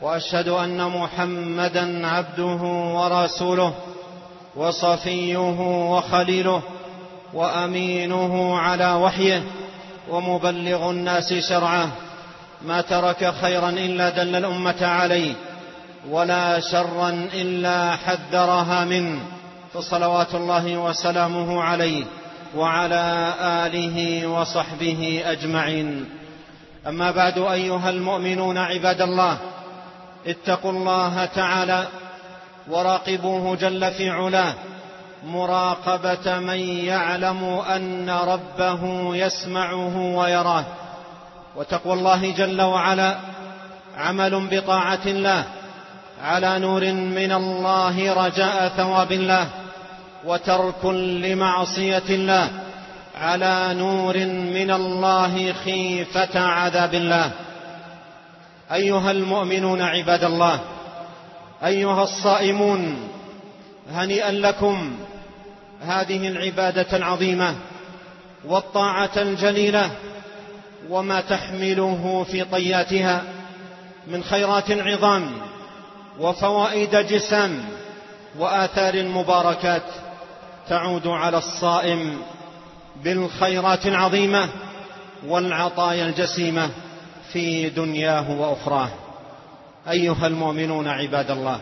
وأشهد أن محمدا عبده ورسوله وصفيه وخليله وأمينه على وحيه ومبلغ الناس شرعه ما ترك خيرا إلا دل الأمة عليه ولا شرا إلا حذرها منه فصلوات الله وسلامه عليه وعلى آله وصحبه أجمعين. أما بعد أيها المؤمنون عباد الله اتقوا الله تعالى وراقبوه جل في علاه مراقبة من يعلم أن ربه يسمعه ويراه. وتقوى الله جل وعلا عمل بطاعة الله على نور من الله رجاء ثواب الله وترك لمعصية الله على نور من الله خيفة عذاب الله. أيها المؤمنون عباد الله أيها الصائمون هنيئا لكم هذه العبادة العظيمة والطاعة الجليلة وما تحمله في طياتها من خيرات عظام وفوائد جسام وآثار مباركات تعود على الصائم بالخيرات العظيمة والعطايا الجسيمة. في دنياه وأخراه. أيها المؤمنون عباد الله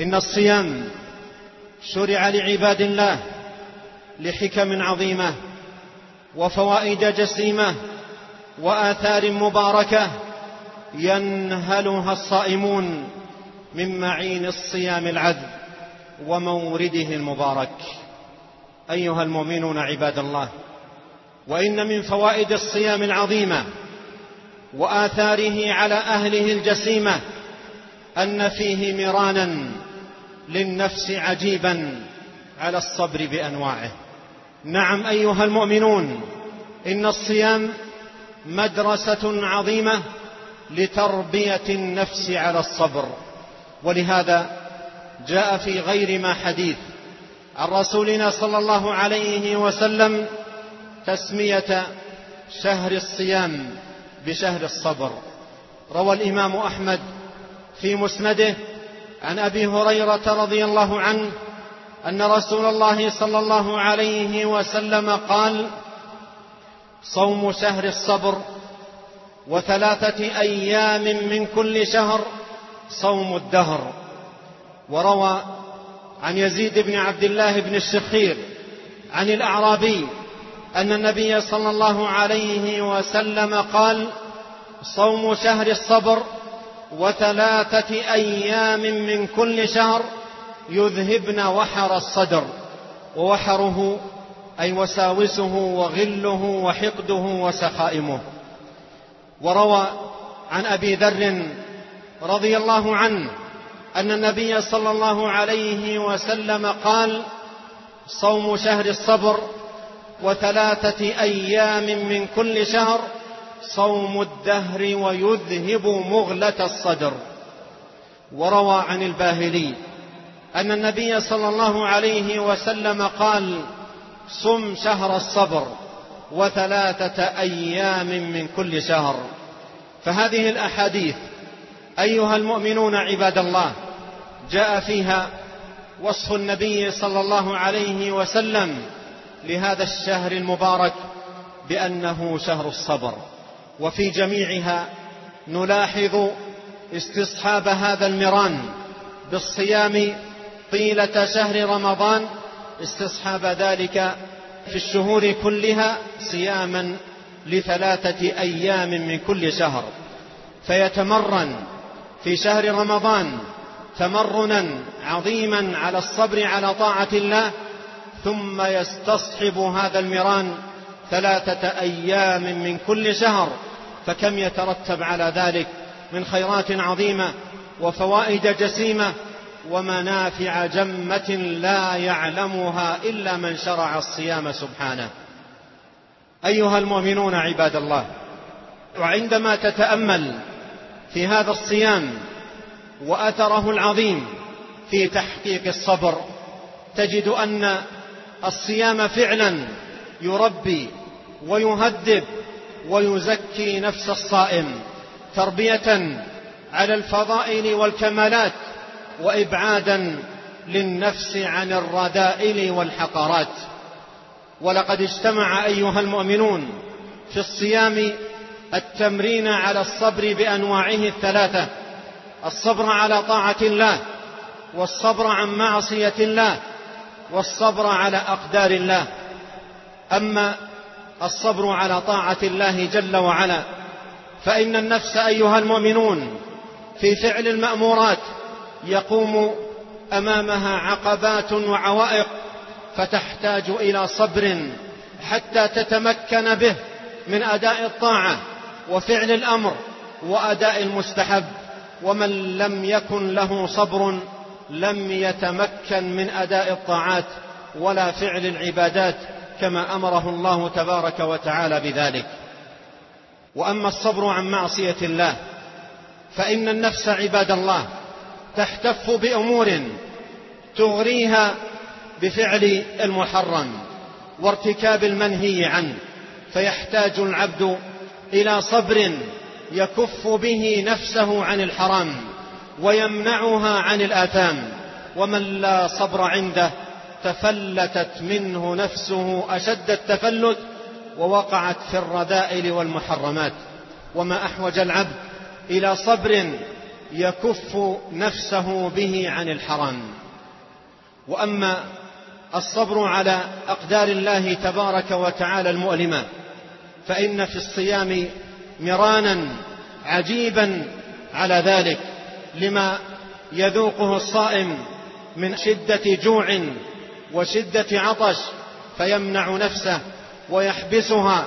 إن الصيام شرع لعباد الله لحكم عظيمة وفوائد جسيمة وآثار مباركة ينهلها الصائمون من معين الصيام العذب ومورده المبارك. أيها المؤمنون عباد الله وإن من فوائد الصيام العظيمة وآثاره على أهله الجسيمة أن فيه مرانا للنفس عجيبا على الصبر بأنواعه. نعم أيها المؤمنون إن الصيام مدرسة عظيمة لتربية النفس على الصبر. ولهذا جاء في غير ما حديث عن رسولنا صلى الله عليه وسلم تسمية شهر الصيام. بشهر الصبر. روى الإمام أحمد في مسنده عن أبي هريرة رضي الله عنه أن رسول الله صلى الله عليه وسلم قال صوم شهر الصبر وثلاثة أيام من كل شهر صوم الدهر. وروى عن يزيد بن عبد الله بن الشخير عن الأعرابي أن النبي صلى الله عليه وسلم قال صوم شهر الصبر وثلاثة أيام من كل شهر يذهبن وحر الصدر ووحره أي وساوسه وغله وحقده وسخائمه. وروى عن أبي ذر رضي الله عنه أن النبي صلى الله عليه وسلم قال صوم شهر الصبر وثلاثة أيام من كل شهر صوم الدهر ويذهب مغلة الصدر. وروى عن الباهلي أن النبي صلى الله عليه وسلم قال صم شهر الصبر وثلاثة أيام من كل شهر فهذه الأحاديث أيها المؤمنون عباد الله جاء فيها وصف النبي صلى الله عليه وسلم لهذا الشهر المبارك بأنه شهر الصبر. وفي جميعها نلاحظ استصحاب هذا المران بالصيام طيلة شهر رمضان استصحاب ذلك في الشهور كلها صياما لثلاثة أيام من كل شهر. فيتمرن في شهر رمضان تمرنا عظيما على الصبر على طاعة الله ثم يستصحب هذا المران ثلاثة أيام من كل شهر فكم يترتب على ذلك؟ من خيرات عظيمة وفوائد جسيمة ومنافع جمة لا يعلمها إلا من شرع الصيام سبحانه. أيها المؤمنون عباد الله وعندما تتأمل في هذا الصيام وأثره العظيم في تحقيق الصبر تجد أن الصيام فعلا يربي ويهذب ويزكي نفس الصائم تربية على الفضائل والكمالات وإبعادا للنفس عن الرذائل والحقرات. ولقد اجتمع أيها المؤمنون في الصيام التمرين على الصبر بأنواعه الثلاثة الصبر على طاعة الله والصبر عن معصية الله والصبر على أقدار الله. أما الصبر على طاعة الله جل وعلا فإن النفس أيها المؤمنون في فعل المأمورات يقوم أمامها عقبات وعوائق فتحتاج إلى صبر حتى تتمكن به من أداء الطاعة وفعل الأمر وأداء المستحب. ومن لم يكن له صبر لم يتمكن من أداء الطاعات ولا فعل العبادات كما أمره الله تبارك وتعالى بذلك. وأما الصبر عن معصية الله فإن النفس عباد الله تحتف بأمور تغريها بفعل المحرم وارتكاب المنهي عنه فيحتاج العبد إلى صبر يكف به نفسه عن الحرام. ويمنعها عن الآثام. ومن لا صبر عنده تفلتت منه نفسه أشد التفلت ووقعت في الرذائل والمحرمات. وما أحوج العبد إلى صبر يكف نفسه به عن الحرام. وأما الصبر على أقدار الله تبارك وتعالى المؤلمة فإن في الصيام مرانا عجيبا على ذلك. لما يذوقه الصائم من شدة جوع وشدة عطش فيمنع نفسه ويحبسها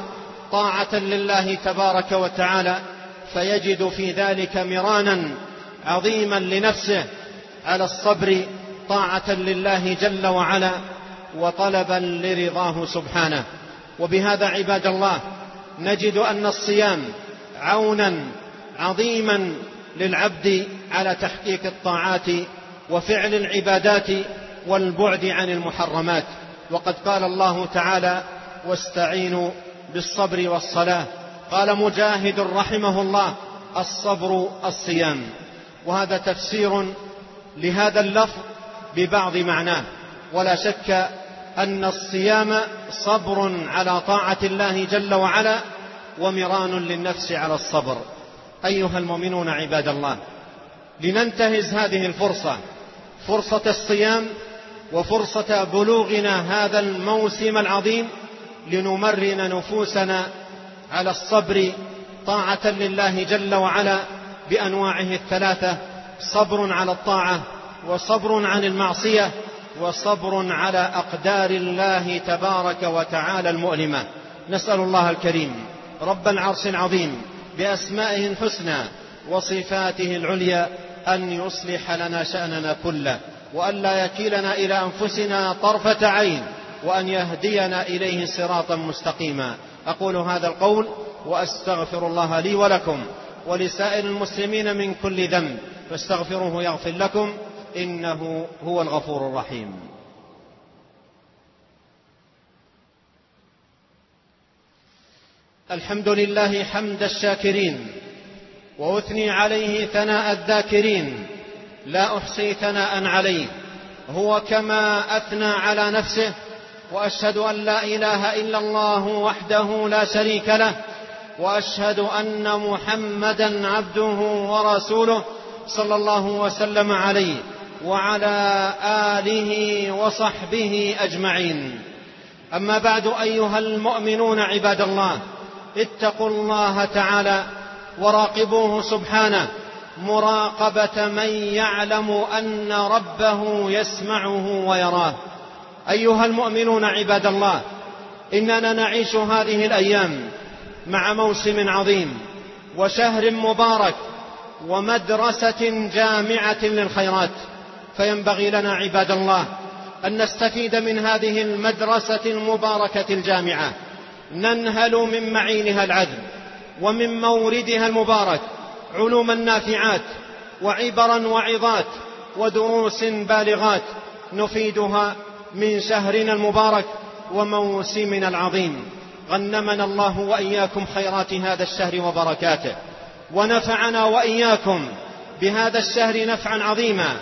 طاعة لله تبارك وتعالى فيجد في ذلك مرانا عظيما لنفسه على الصبر طاعة لله جل وعلا وطلبا لرضاه سبحانه. وبهذا عباد الله نجد أن الصيام عونا عظيما للعبد على تحقيق الطاعات وفعل العبادات والبعد عن المحرمات. وقد قال الله تعالى واستعينوا بالصبر والصلاة. قال مجاهد رحمه الله الصبر الصيام. وهذا تفسير لهذا اللفظ ببعض معناه. ولا شك أن الصيام صبر على طاعة الله جل وعلا ومران للنفس على الصبر. أيها المؤمنون عباد الله لننتهز هذه الفرصة فرصة الصيام وفرصة بلوغنا هذا الموسم العظيم لنمرن نفوسنا على الصبر طاعة لله جل وعلا بأنواعه الثلاثة صبر على الطاعة وصبر عن المعصية وصبر على أقدار الله تبارك وتعالى المؤلمة. نسأل الله الكريم رب العرش العظيم بأسمائه الحسنى وصفاته العليا أن يصلح لنا شأننا كله وأن لا يكيلنا إلى أنفسنا طرفة عين وأن يهدينا إليه صراطا مستقيما. أقول هذا القول وأستغفر الله لي ولكم ولسائر المسلمين من كل ذنب فاستغفروه يغفر لكم إنه هو الغفور الرحيم. الحمد لله حمد الشاكرين وأثني عليه ثناء الذاكرين لا أحصي ثناء عليه هو كما أثنى على نفسه وأشهد أن لا إله إلا الله وحده لا شريك له وأشهد أن محمدا عبده ورسوله صلى الله وسلم عليه وعلى آله وصحبه أجمعين. أما بعد أيها المؤمنون عباد الله اتقوا الله تعالى وراقبوه سبحانه. مراقبة من يعلم أن ربه يسمعه ويراه. أيها المؤمنون عباد الله إننا نعيش هذه الأيام مع موسم عظيم وشهر مبارك ومدرسة جامعة للخيرات. فينبغي لنا عباد الله أن نستفيد من هذه المدرسة المباركة الجامعة. ننهل من معينها العذب ومن موردها المبارك علوما نافعات وعبرا وعظات ودروس بالغات نفيدها من شهرنا المبارك وموسمنا العظيم. غنمنا الله وإياكم خيرات هذا الشهر وبركاته. ونفعنا وإياكم بهذا الشهر نفعا عظيما.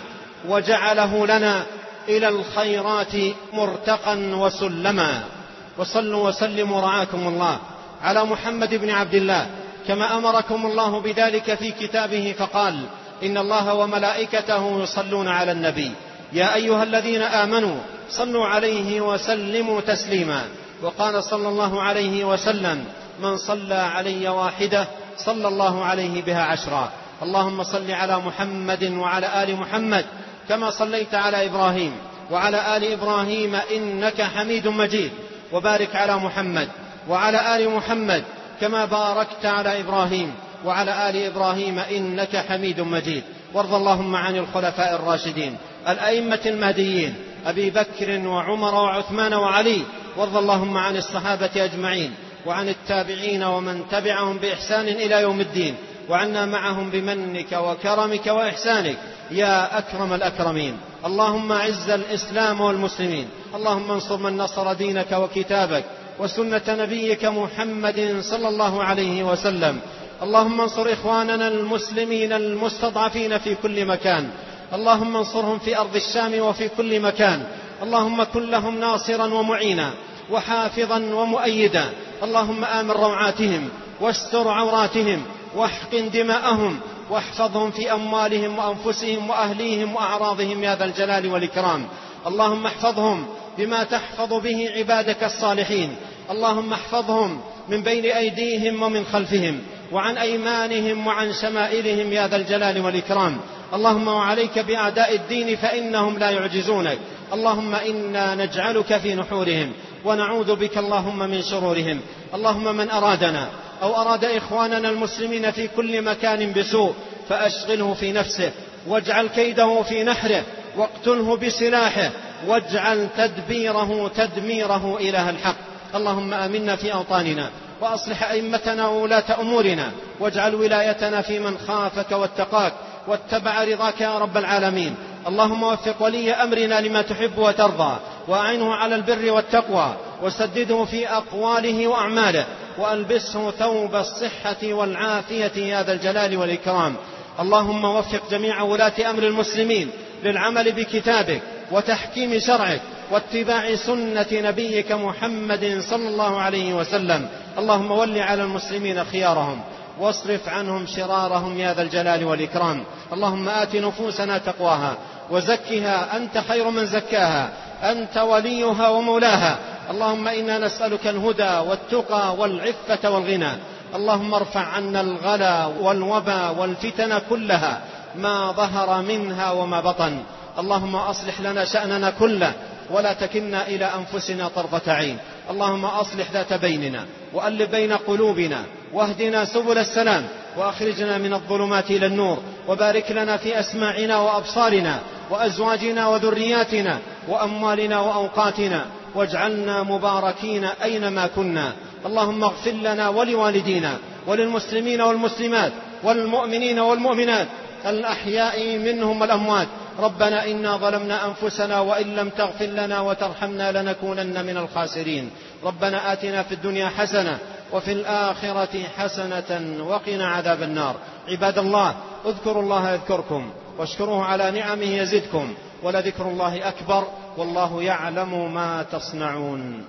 وجعله لنا إلى الخيرات مرتقا وسلما. وصلوا وسلموا رعاكم الله. على محمد بن عبد الله كما أمركم الله بذلك في كتابه فقال إن الله وملائكته يصلون على النبي. يا أيها الذين آمنوا صلوا عليه وسلموا تسليما. وقال صلى الله عليه وسلم من صلى علي واحدة صلى الله عليه بها عشرا. اللهم صل على محمد وعلى آل محمد كما صليت على إبراهيم. وعلى آل إبراهيم إنك حميد مجيد. وبارك على محمد وعلى آل محمد كما باركت على إبراهيم وعلى آل إبراهيم إنك حميد مجيد. وارض اللهم عن الخلفاء الراشدين الأئمة المهديين أبي بكر وعمر وعثمان وعلي. وارض اللهم عن الصحابة أجمعين وعن التابعين ومن تبعهم بإحسان إلى يوم الدين. وعنا معهم بمنك وكرمك وإحسانك. يا أكرم الأكرمين. اللهم أعز الإسلام والمسلمين. اللهم انصر من نصر دينك وكتابك وسنة نبيك محمد صلى الله عليه وسلم. اللهم انصر إخواننا المسلمين المستضعفين في كل مكان. اللهم انصرهم في أرض الشام وفي كل مكان. اللهم كن لهم ناصرا ومعينا وحافظا ومؤيدا. اللهم آمن روعاتهم واستر عوراتهم واحقن دماءهم واحفظهم في أموالهم وأنفسهم وأهليهم وأعراضهم يا ذا الجلال والإكرام. اللهم احفظهم بما تحفظ به عبادك الصالحين. اللهم احفظهم من بين أيديهم ومن خلفهم وعن أيمانهم وعن شمائلهم يا ذا الجلال والإكرام. اللهم وعليك بأعداء الدين فإنهم لا يعجزونك. اللهم إنا نجعلك في نحورهم ونعوذ بك اللهم من شرورهم. اللهم من أرادنا أو أراد إخواننا المسلمين في كل مكان بسوء فأشغله في نفسه واجعل كيده في نحره واقتله بسلاحه واجعل تدبيره تدميره اله الحق. اللهم آمنا في أوطاننا وأصلح أئمتنا وولاة أمورنا واجعل ولايتنا في من خافك واتقاك واتبع رضاك يا رب العالمين. اللهم وفق ولي أمرنا لما تحب وترضى واعنه على البر والتقوى وسدده في أقواله وأعماله وألبسه ثوب الصحة والعافية يا ذا الجلال والإكرام. اللهم وفق جميع ولاة أمر المسلمين للعمل بكتابك وتحكيم شرعك واتباع سنة نبيك محمد صلى الله عليه وسلم. اللهم ول على المسلمين خيارهم واصرف عنهم شرارهم يا ذا الجلال والإكرام. اللهم آت نفوسنا تقواها وزكها. أنت خير من زكاها. أنت وليها ومولاها. اللهم إنا نسألك الهدى والتقى والعفة والغنى. اللهم ارفع عنا الغلا والوبا والفتن كلها ما ظهر منها وما بطن. اللهم أصلح لنا شأننا كله ولا تكلنا إلى أنفسنا طرفة عين. اللهم أصلح ذات بيننا وألف بين قلوبنا واهدنا سبل السلام وأخرجنا من الظلمات إلى النور وبارك لنا في أسماعنا وأبصارنا وأزواجنا وذرياتنا وأموالنا وأوقاتنا. واجعلنا مباركين أينما كنا. اللهم اغفر لنا ولوالدينا وللمسلمين والمسلمات والمؤمنين والمؤمنات الأحياء منهم والأموات. ربنا إنا ظلمنا أنفسنا وإن لم تغفر لنا وترحمنا لنكونن من الخاسرين. ربنا آتنا في الدنيا حسنة وفي الآخرة حسنة وقنا عذاب النار. عباد الله اذكروا الله يذكركم واشكروه على نعمه يزدكم ولذكر الله أكبر. والله يعلم ما تصنعون